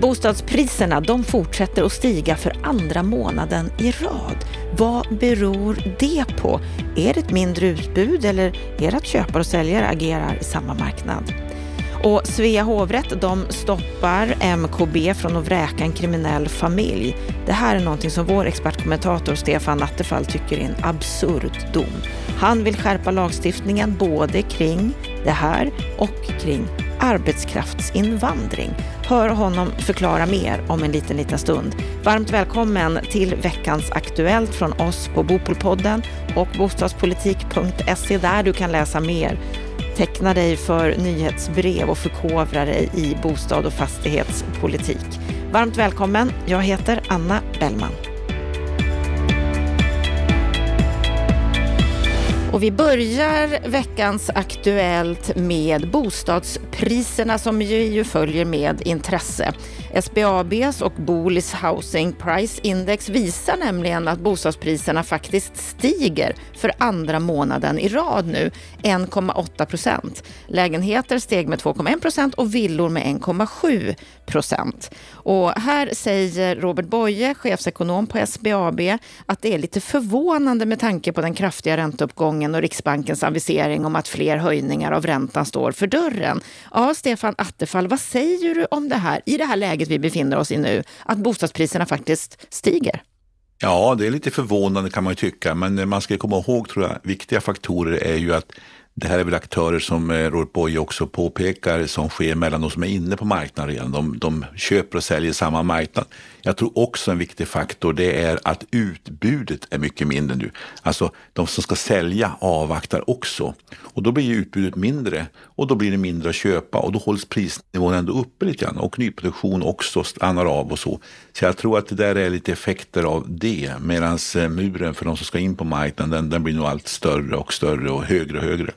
Bostadspriserna de fortsätter att stiga för andra månaden i rad. Vad beror det på? Är det ett mindre utbud eller är det att köpare och säljare agerar i samma marknad? Och Svea hovrätt de stoppar MKB från att vräka en kriminell familj. Det här är någonting som vår expertkommentator Stefan Attefall tycker är en absurd dom. Han vill skärpa lagstiftningen både kring det här och kring arbetskraftsinvandring. Hör honom förklara mer om en liten, liten stund. Varmt välkommen till veckans Aktuellt från oss på Bopolpodden och bostadspolitik.se där du kan läsa mer. Teckna dig för nyhetsbrev och förkovra dig i bostad och fastighetspolitik. Varmt välkommen. Jag heter Anna Bellman. Och vi börjar veckans Aktuellt med bostadspriserna som ju följer med intresse. SBABs och Bolis Housing Price Index visar nämligen att bostadspriserna faktiskt stiger för andra månaden i rad nu, 1,8 procent. Lägenheter steg med 2,1 procent och villor med 1,7 procent. Och här säger Robert Boye, chefsekonom på SBAB, att det är lite förvånande med tanke på den kraftiga ränteuppgången och Riksbankens avisering om att fler höjningar av räntan står för dörren. Ja, Stefan Attefall, vad säger du om det här i det här läget vi befinner oss i nu, att bostadspriserna faktiskt stiger? Ja, det är lite förvånande kan man ju tycka, men man ska komma ihåg tror jag, viktiga faktorer är ju att det här är väl aktörer som eh, Robert Boye också påpekar som sker mellan de som är inne på marknaden redan. De, de köper och säljer samma marknad. Jag tror också en viktig faktor det är att utbudet är mycket mindre nu. Alltså de som ska sälja avvaktar också. Och då blir utbudet mindre och då blir det mindre att köpa och då hålls prisnivån ändå uppe lite grann och nyproduktion också stannar av och så. Så jag tror att det där är lite effekter av det medan eh, muren för de som ska in på marknaden den, den blir nog allt större och större och högre och högre.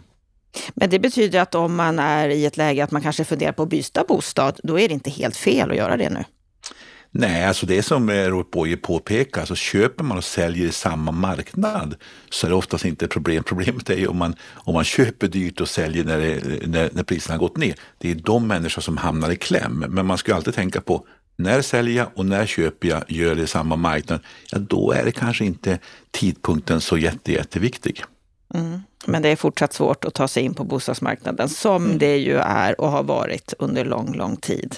Men det betyder att om man är i ett läge att man kanske funderar på att byta bostad, då är det inte helt fel att göra det nu? Nej, alltså det som eh, Robert Boye påpekar, alltså köper man och säljer i samma marknad så är det oftast inte ett problem. Problemet är ju om man, om man köper dyrt och säljer när, det, när, när priserna har gått ner. Det är de människor som hamnar i kläm. Men man ska alltid tänka på när säljer jag och när köper jag, gör det i samma marknad, ja då är det kanske inte tidpunkten så jätte, jätteviktig. Mm. Men det är fortsatt svårt att ta sig in på bostadsmarknaden som mm. det ju är och har varit under lång, lång tid.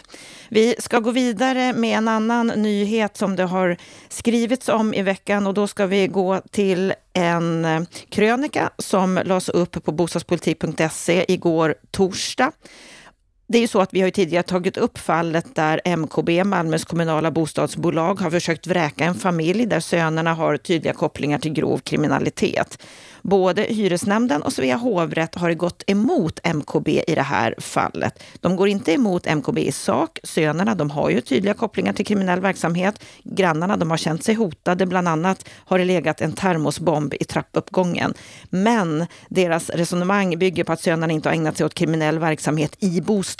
Vi ska gå vidare med en annan nyhet som det har skrivits om i veckan och då ska vi gå till en eh, krönika som lades upp på bostadspolitik.se igår torsdag. Det är ju så att vi har tidigare tagit upp fallet där MKB, Malmös kommunala bostadsbolag, har försökt vräka en familj där sönerna har tydliga kopplingar till grov kriminalitet. Både hyresnämnden och Svea hovrätt har gått emot MKB i det här fallet. De går inte emot MKB i sak. Sönerna de har ju tydliga kopplingar till kriminell verksamhet. Grannarna de har känt sig hotade. Bland annat har det legat en termosbomb i trappuppgången. Men deras resonemang bygger på att sönerna inte har ägnat sig åt kriminell verksamhet i bostaden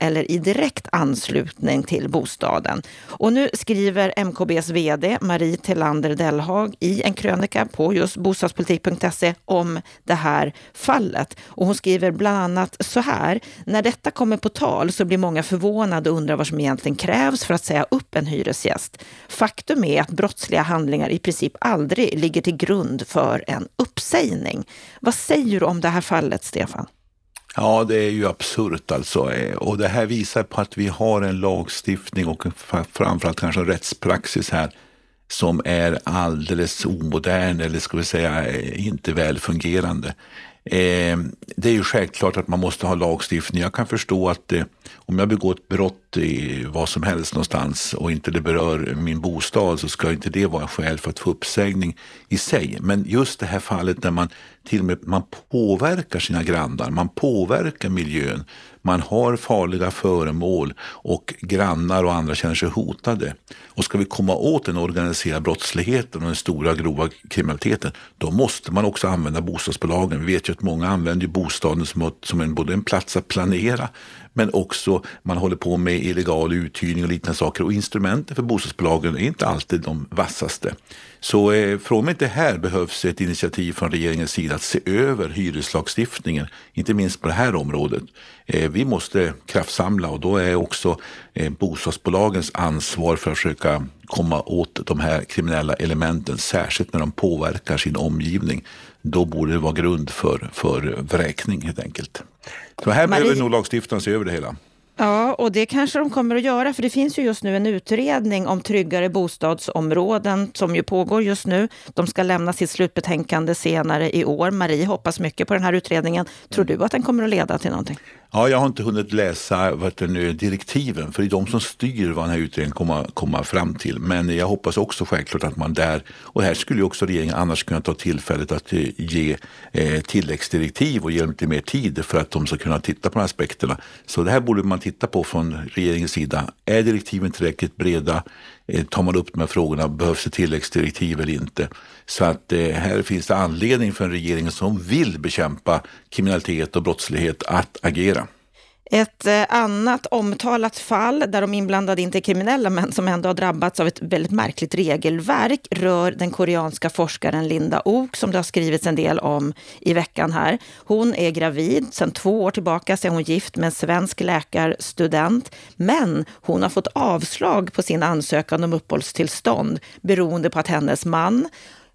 eller i direkt anslutning till bostaden. Och nu skriver MKBs vd Marie Telander Dellhag i en krönika på just bostadspolitik.se om det här fallet. Och hon skriver bland annat så här. När detta kommer på tal så blir många förvånade och undrar vad som egentligen krävs för att säga upp en hyresgäst. Faktum är att brottsliga handlingar i princip aldrig ligger till grund för en uppsägning. Vad säger du om det här fallet, Stefan? Ja, det är ju absurt alltså. Eh, och det här visar på att vi har en lagstiftning och framförallt kanske en rättspraxis här som är alldeles omodern eller ska vi säga eh, inte väl fungerande. Eh, det är ju självklart att man måste ha lagstiftning. Jag kan förstå att eh, om jag begår ett brott i vad som helst någonstans och inte det berör min bostad så ska inte det vara skäl för att få uppsägning i sig. Men just det här fallet där man till och med man påverkar sina grannar, man påverkar miljön, man har farliga föremål och grannar och andra känner sig hotade. Och ska vi komma åt den organiserade brottsligheten och den stora grova kriminaliteten, då måste man också använda bostadsbolagen. Vi vet ju att många använder bostaden som, som en, både en plats att planera men också man håller på med illegal uthyrning och liknande saker och instrumenten för bostadsbolagen är inte alltid de vassaste. Så eh, från mig inte här behövs ett initiativ från regeringens sida att se över hyreslagstiftningen, inte minst på det här området. Eh, vi måste kraftsamla och då är också eh, bostadsbolagens ansvar för att försöka komma åt de här kriminella elementen, särskilt när de påverkar sin omgivning. Då borde det vara grund för, för vräkning helt enkelt. Så här behöver nog lagstiftaren se över det hela. Ja, och det kanske de kommer att göra, för det finns ju just nu en utredning om tryggare bostadsområden som ju pågår just nu. De ska lämna sitt slutbetänkande senare i år. Marie hoppas mycket på den här utredningen. Tror du att den kommer att leda till någonting? Ja, jag har inte hunnit läsa vet nu, direktiven, för det är de som styr vad den här utredningen kommer komma fram till. Men jag hoppas också självklart att man där, och här skulle ju också regeringen annars kunna ta tillfället att eh, ge eh, tilläggsdirektiv och ge dem lite mer tid för att de ska kunna titta på de här aspekterna. Så det här borde man titta på från regeringens sida. Är direktiven tillräckligt breda? Eh, tar man upp de här frågorna? Behövs det tilläggsdirektiv eller inte? Så att eh, här finns det anledning för en regering som vill bekämpa kriminalitet och brottslighet att agera. Ett eh, annat omtalat fall där de inblandade inte är kriminella men som ändå har drabbats av ett väldigt märkligt regelverk rör den koreanska forskaren Linda Ok som det har skrivits en del om i veckan här. Hon är gravid. Sedan två år tillbaka så är hon gift med en svensk läkarstudent. Men hon har fått avslag på sin ansökan om uppehållstillstånd beroende på att hennes man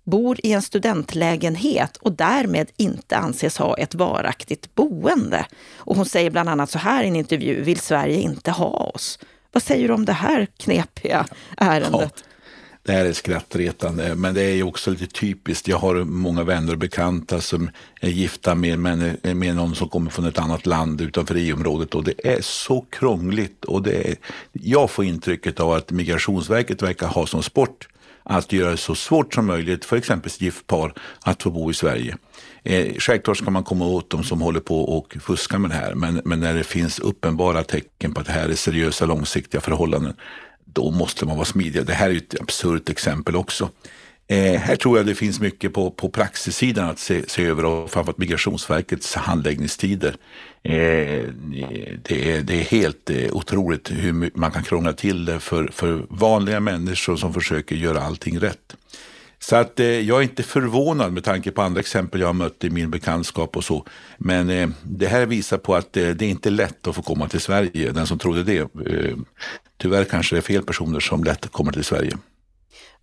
bor i en studentlägenhet och därmed inte anses ha ett varaktigt boende. Och hon säger bland annat så här i en intervju, vill Sverige inte ha oss? Vad säger du om det här knepiga ärendet? Ja, det här är skrattretande, men det är ju också lite typiskt. Jag har många vänner och bekanta som är gifta med, med, med någon som kommer från ett annat land utanför EU-området och det är så krångligt. Och det är, jag får intrycket av att Migrationsverket verkar ha som sport att göra det så svårt som möjligt för exempelvis giftpar att få bo i Sverige. Eh, självklart ska man komma åt dem som håller på och fuskar med det här, men, men när det finns uppenbara tecken på att det här är seriösa långsiktiga förhållanden, då måste man vara smidig. Det här är ett absurt exempel också. Eh, här tror jag det finns mycket på, på praxissidan att se, se över och framförallt Migrationsverkets handläggningstider. Eh, det, är, det är helt eh, otroligt hur man kan krångla till det för, för vanliga människor som försöker göra allting rätt. Så att eh, jag är inte förvånad med tanke på andra exempel jag har mött i min bekantskap och så. Men eh, det här visar på att eh, det är inte lätt att få komma till Sverige. Den som trodde det, eh, tyvärr kanske det är fel personer som lätt kommer till Sverige.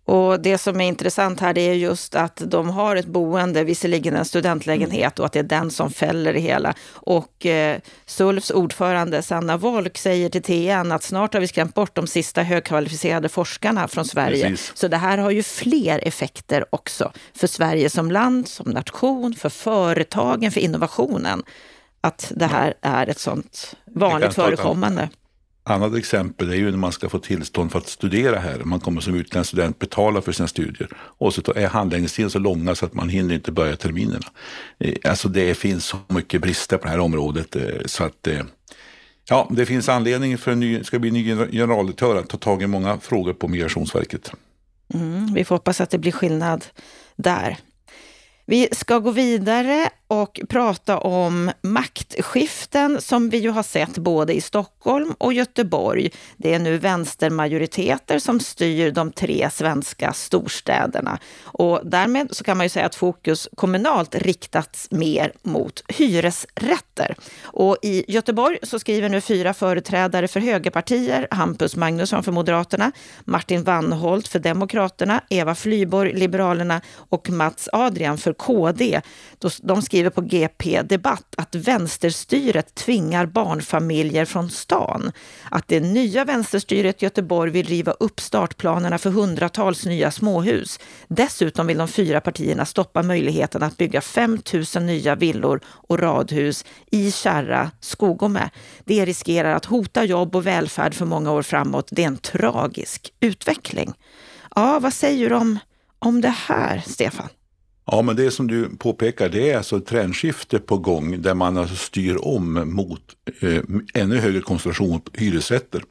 Och det som är intressant här det är just att de har ett boende, visserligen en studentlägenhet, och att det är den som fäller det hela. Och eh, SULFs ordförande Sanna Wolk säger till TN att snart har vi skrämt bort de sista högkvalificerade forskarna från Sverige. Precis. Så det här har ju fler effekter också för Sverige som land, som nation, för företagen, för innovationen. Att det här är ett sånt vanligt förekommande annat exempel är ju när man ska få tillstånd för att studera här. Man kommer som utländsk student betala för sina studier. Och så är handläggningstiden så långa så att man hinner inte börja terminerna. Eh, alltså det finns så mycket brister på det här området eh, så att eh, ja, det finns anledning för en ny, ska bli en ny generaldirektör att ta tag i många frågor på Migrationsverket. Mm, vi får hoppas att det blir skillnad där. Vi ska gå vidare och prata om maktskiften som vi ju har sett både i Stockholm och Göteborg. Det är nu vänstermajoriteter som styr de tre svenska storstäderna. Och därmed så kan man ju säga att fokus kommunalt riktats mer mot hyresrätter. Och i Göteborg så skriver nu fyra företrädare för högerpartier, Hampus Magnusson för Moderaterna, Martin Wannholt för Demokraterna, Eva Flyborg, Liberalerna och Mats Adrian för KD. De skriver på GP Debatt att vänsterstyret tvingar barnfamiljer från stan. Att det nya vänsterstyret i Göteborg vill riva upp startplanerna för hundratals nya småhus. Dessutom vill de fyra partierna stoppa möjligheten att bygga 5 000 nya villor och radhus i Kärra, Skogome. Det riskerar att hota jobb och välfärd för många år framåt. Det är en tragisk utveckling. Ja, vad säger du om, om det här, Stefan? Ja, men det som du påpekar, det är alltså ett trendskifte på gång där man alltså styr om mot eh, ännu högre koncentration på hyresrätter.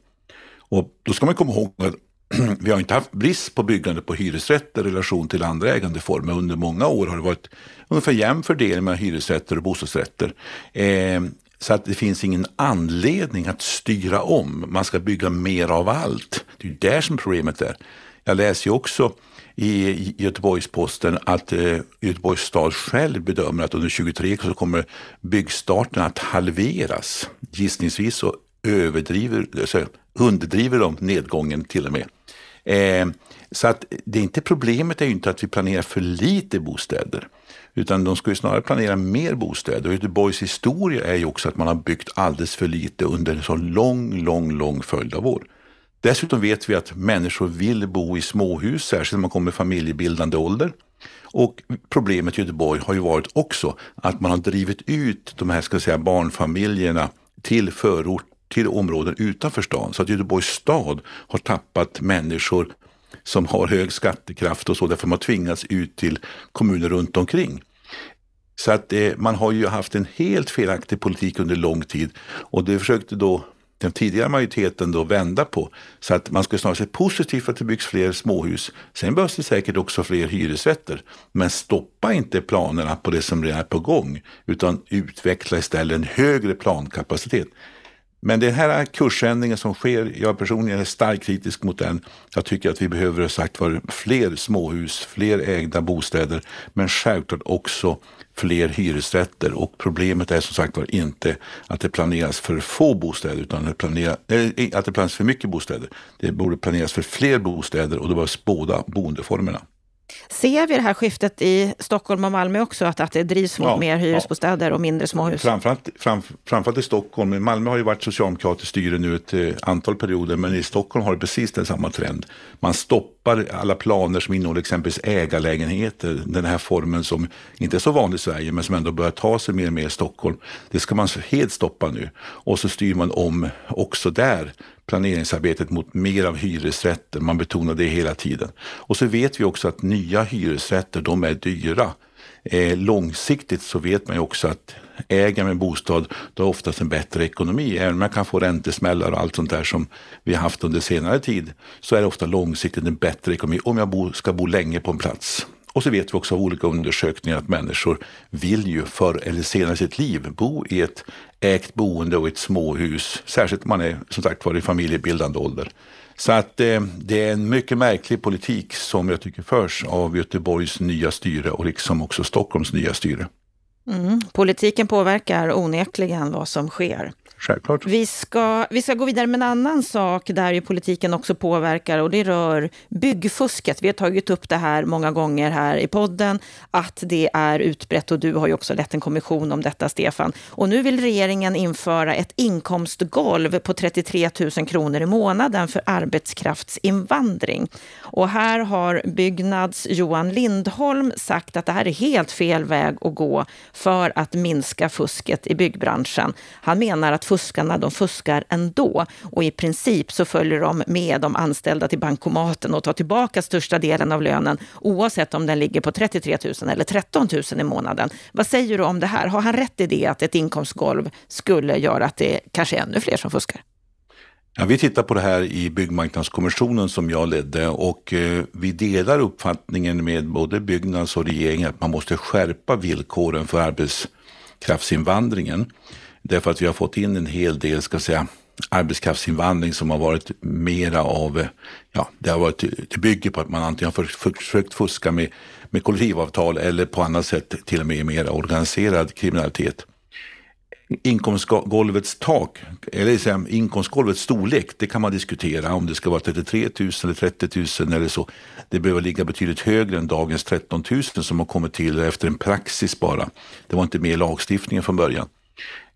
Och då ska man komma ihåg att vi har inte haft brist på byggande på hyresrätter i relation till andra ägandeformer. Under många år har det varit ungefär jämn fördelning mellan hyresrätter och bostadsrätter. Eh, så att det finns ingen anledning att styra om. Man ska bygga mer av allt. Det är där som problemet är. Jag läser ju också i Göteborgs-Posten att eh, Göteborgs stad själv bedömer att under 2023 så kommer byggstarten att halveras. Gissningsvis så överdriver, alltså underdriver de nedgången till och med. Eh, så att det är inte problemet är ju inte att vi planerar för lite bostäder. Utan de ska ju snarare planera mer bostäder. Och Göteborgs historia är ju också att man har byggt alldeles för lite under en så lång, lång, lång följd av år. Dessutom vet vi att människor vill bo i småhus, särskilt när man kommer i familjebildande ålder. Och problemet i Göteborg har ju varit också att man har drivit ut de här ska säga, barnfamiljerna till förort, till områden utanför stan. Så att Göteborgs stad har tappat människor som har hög skattekraft och så, därför man tvingats ut till kommuner runt omkring. Så att eh, man har ju haft en helt felaktig politik under lång tid och det försökte då den tidigare majoriteten då vända på. Så att man skulle snarare se positivt för att det byggs fler småhus. Sen behövs det säkert också fler hyresrätter. Men stoppa inte planerna på det som redan är på gång, utan utveckla istället en högre plankapacitet. Men den här kursändringen som sker, jag personligen är starkt kritisk mot den. Jag tycker att vi behöver sagt var fler småhus, fler ägda bostäder, men självklart också fler hyresrätter. Och problemet är som sagt var inte att det planeras för få bostäder, utan att det, planeras, eh, att det planeras för mycket bostäder. Det borde planeras för fler bostäder och det behövs båda boendeformerna. Ser vi det här skiftet i Stockholm och Malmö också, att, att det drivs mot ja, mer hyresbostäder ja. och mindre småhus? Framförallt, fram, framförallt i Stockholm. Malmö har ju varit socialdemokratiskt styre nu ett eh, antal perioder, men i Stockholm har det precis den samma trend. Man stoppar alla planer som innehåller exempelvis ägarlägenheter, den här formen som inte är så vanlig i Sverige, men som ändå börjar ta sig mer och mer i Stockholm. Det ska man helt stoppa nu. Och så styr man om också där planeringsarbetet mot mer av hyresrätter. Man betonar det hela tiden. Och så vet vi också att nya hyresrätter, de är dyra. Eh, långsiktigt så vet man ju också att äger man en bostad, då har oftast en bättre ekonomi. Även om man kan få räntesmällar och allt sånt där som vi har haft under senare tid, så är det ofta långsiktigt en bättre ekonomi om jag bo, ska bo länge på en plats. Och så vet vi också av olika undersökningar att människor vill ju förr eller senare i sitt liv bo i ett ägt boende och ett småhus. Särskilt om man är som sagt var i familjebildande ålder. Så att eh, det är en mycket märklig politik som jag tycker förs av Göteborgs nya styre och liksom också Stockholms nya styre. Mm. Politiken påverkar onekligen vad som sker. Självklart. Vi ska, vi ska gå vidare med en annan sak där ju politiken också påverkar och det rör byggfusket. Vi har tagit upp det här många gånger här i podden, att det är utbrett och du har ju också lett en kommission om detta, Stefan. Och nu vill regeringen införa ett inkomstgolv på 33 000 kronor i månaden för arbetskraftsinvandring. Och här har Byggnads Johan Lindholm sagt att det här är helt fel väg att gå för att minska fusket i byggbranschen. Han menar att fuskarna, de fuskar ändå. Och i princip så följer de med de anställda till bankomaten och tar tillbaka största delen av lönen oavsett om den ligger på 33 000 eller 13 000 i månaden. Vad säger du om det här? Har han rätt i det att ett inkomstgolv skulle göra att det kanske är ännu fler som fuskar? Ja, vi tittar på det här i byggmarknadskommissionen som jag ledde och eh, vi delar uppfattningen med både Byggnads och regeringen att man måste skärpa villkoren för arbetskraftsinvandringen. Därför att vi har fått in en hel del, ska säga, arbetskraftsinvandring som har varit mera av, eh, ja, det har varit, det bygger på att man antingen har försökt fuska med, med kollektivavtal eller på annat sätt till och med mer organiserad kriminalitet. Inkomstgolvets tak, eller inkomstgolvets storlek, det kan man diskutera om det ska vara 33 000 eller 30 000 eller så. Det behöver ligga betydligt högre än dagens 13 000 som har kommit till efter en praxis bara. Det var inte med i lagstiftningen från början.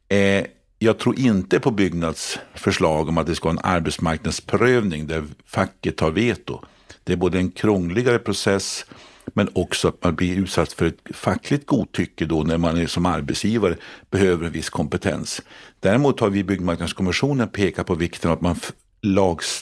Eh, jag tror inte på Byggnads förslag om att det ska vara en arbetsmarknadsprövning där facket har veto. Det är både en krångligare process men också att man blir utsatt för ett fackligt godtycke då när man är som arbetsgivare behöver en viss kompetens. Däremot har vi i Byggmarknadskommissionen pekat på vikten av att man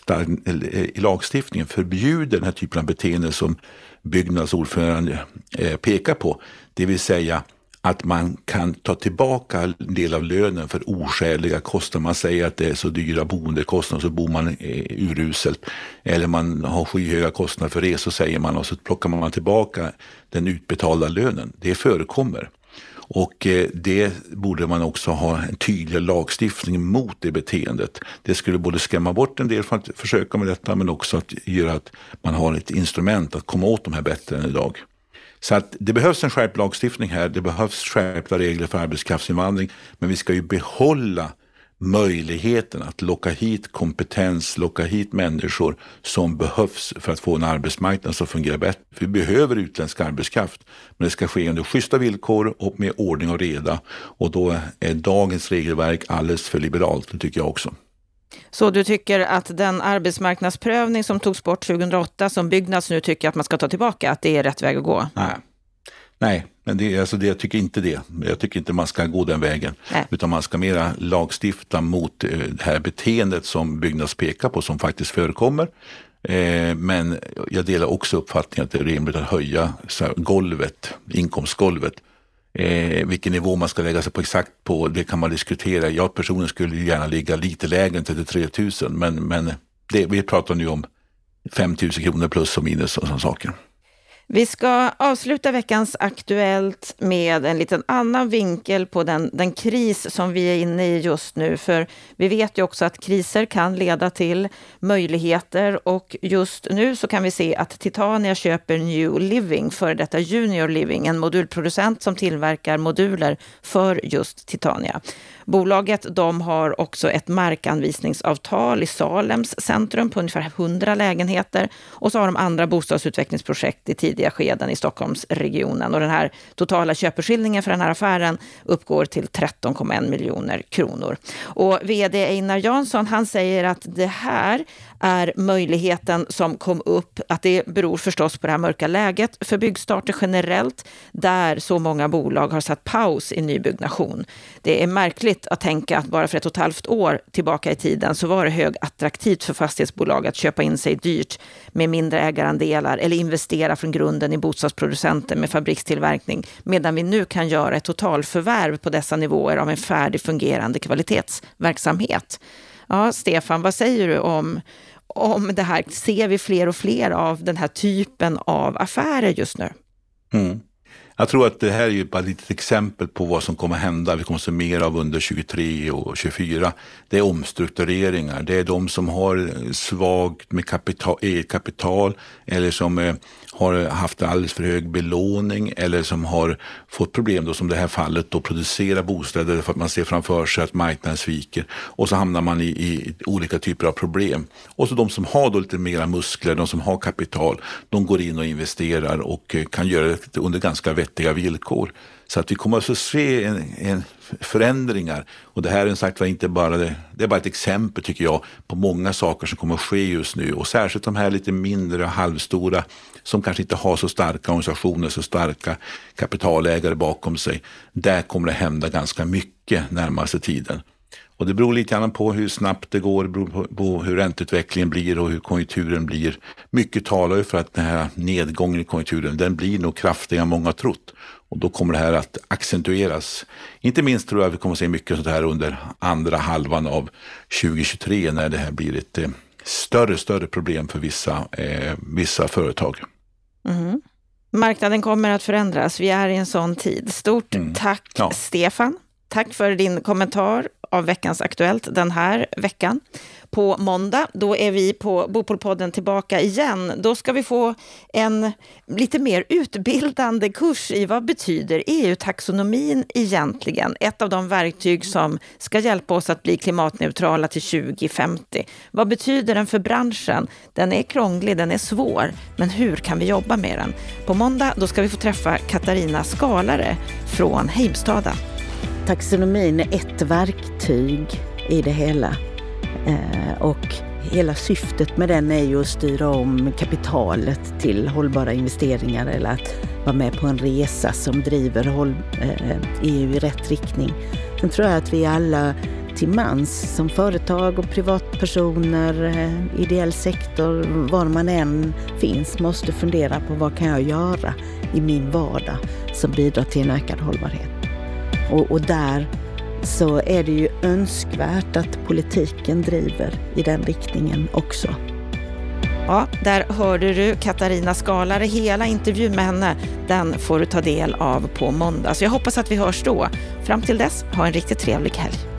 eh, i lagstiftningen förbjuder den här typen av beteende som Byggnads ordförande eh, pekar på. Det vill säga att man kan ta tillbaka en del av lönen för oskäliga kostnader. Man säger att det är så dyra boendekostnader så bor man eh, uruselt. Eller man har skyhöga kostnader för resor säger man och så plockar man tillbaka den utbetalda lönen. Det förekommer. Och eh, det borde man också ha en tydlig lagstiftning mot det beteendet. Det skulle både skrämma bort en del för att försöka med detta men också att göra att man har ett instrument att komma åt de här bättre än idag. Så att det behövs en skärpt lagstiftning här. Det behövs skärpta regler för arbetskraftsinvandring. Men vi ska ju behålla möjligheten att locka hit kompetens, locka hit människor som behövs för att få en arbetsmarknad som fungerar bättre. Vi behöver utländsk arbetskraft, men det ska ske under schyssta villkor och med ordning och reda. Och då är dagens regelverk alldeles för liberalt, det tycker jag också. Så du tycker att den arbetsmarknadsprövning som togs bort 2008, som Byggnads nu tycker att man ska ta tillbaka, att det är rätt väg att gå? Nej, Nej men det, alltså det, jag tycker inte det. Jag tycker inte man ska gå den vägen. Nej. Utan man ska mera lagstifta mot eh, det här beteendet som Byggnads pekar på, som faktiskt förekommer. Eh, men jag delar också uppfattningen att det är rimligt att höja golvet, inkomstgolvet Eh, vilken nivå man ska lägga sig på exakt på, det kan man diskutera. Jag personligen skulle gärna ligga lite lägre än 33 000, men, men det, vi pratar nu om 5 000 kronor plus och minus och sådana saker. Vi ska avsluta veckans Aktuellt med en liten annan vinkel på den, den kris som vi är inne i just nu. För vi vet ju också att kriser kan leda till möjligheter och just nu så kan vi se att Titania köper New Living, före detta Junior Living, en modulproducent som tillverkar moduler för just Titania. Bolaget de har också ett markanvisningsavtal i Salems centrum på ungefär 100 lägenheter och så har de andra bostadsutvecklingsprojekt i tidiga skeden i Stockholmsregionen. Och den här totala köpeskillingen för den här affären uppgår till 13,1 miljoner kronor. Och vd Einar Jansson, han säger att det här är möjligheten som kom upp, att det beror förstås på det här mörka läget för byggstarter generellt, där så många bolag har satt paus i nybyggnation. Det är märkligt att tänka att bara för ett och ett halvt år tillbaka i tiden så var det högattraktivt för fastighetsbolag att köpa in sig dyrt med mindre ägarandelar eller investera från grunden i bostadsproducenter med fabrikstillverkning, medan vi nu kan göra ett totalförvärv på dessa nivåer av en färdig fungerande kvalitetsverksamhet. Ja, Stefan, vad säger du om, om det här? Ser vi fler och fler av den här typen av affärer just nu? Mm. Jag tror att det här är ju bara ett litet exempel på vad som kommer hända. Vi kommer att se mer av under 23 och 24. Det är omstruktureringar. Det är de som har svagt med kapital, eget kapital eller som eh, har haft alldeles för hög belåning eller som har fått problem, då, som det här fallet, då producera bostäder för att man ser framför sig att marknaden sviker. Och så hamnar man i, i olika typer av problem. Och så de som har då lite mera muskler, de som har kapital, de går in och investerar och eh, kan göra det under ganska vettiga villkor. Så att vi kommer att få se en, en förändringar. Och det här är sagt var inte bara det, det är bara ett exempel tycker jag på många saker som kommer att ske just nu. Och särskilt de här lite mindre och halvstora som kanske inte har så starka organisationer, så starka kapitalägare bakom sig. Där kommer det hända ganska mycket närmaste tiden. Och det beror lite grann på hur snabbt det går, beror på, på hur ränteutvecklingen blir och hur konjunkturen blir. Mycket talar ju för att den här nedgången i konjunkturen, den blir nog kraftigare än många trott. Och då kommer det här att accentueras. Inte minst tror jag att vi kommer att se mycket sånt här under andra halvan av 2023 när det här blir ett eh, större, större problem för vissa, eh, vissa företag. Mm. Marknaden kommer att förändras. Vi är i en sån tid. Stort mm. tack ja. Stefan. Tack för din kommentar av veckans Aktuellt den här veckan. På måndag, då är vi på Bopolpodden tillbaka igen. Då ska vi få en lite mer utbildande kurs i vad betyder EU-taxonomin egentligen? Ett av de verktyg som ska hjälpa oss att bli klimatneutrala till 2050. Vad betyder den för branschen? Den är krånglig, den är svår, men hur kan vi jobba med den? På måndag, då ska vi få träffa Katarina Skalare från Heimstaden. Taxonomin är ett verktyg i det hela. Eh, och hela syftet med den är ju att styra om kapitalet till hållbara investeringar eller att vara med på en resa som driver EU eh, i rätt riktning. Sen tror jag att vi alla till mans som företag och privatpersoner, eh, ideell sektor, var man än finns, måste fundera på vad kan jag göra i min vardag som bidrar till en ökad hållbarhet. Och, och där så är det ju önskvärt att politiken driver i den riktningen också. Ja, där hörde du Katarina Skalare. Hela intervjun med henne, den får du ta del av på måndag. Så jag hoppas att vi hörs då. Fram till dess, ha en riktigt trevlig helg.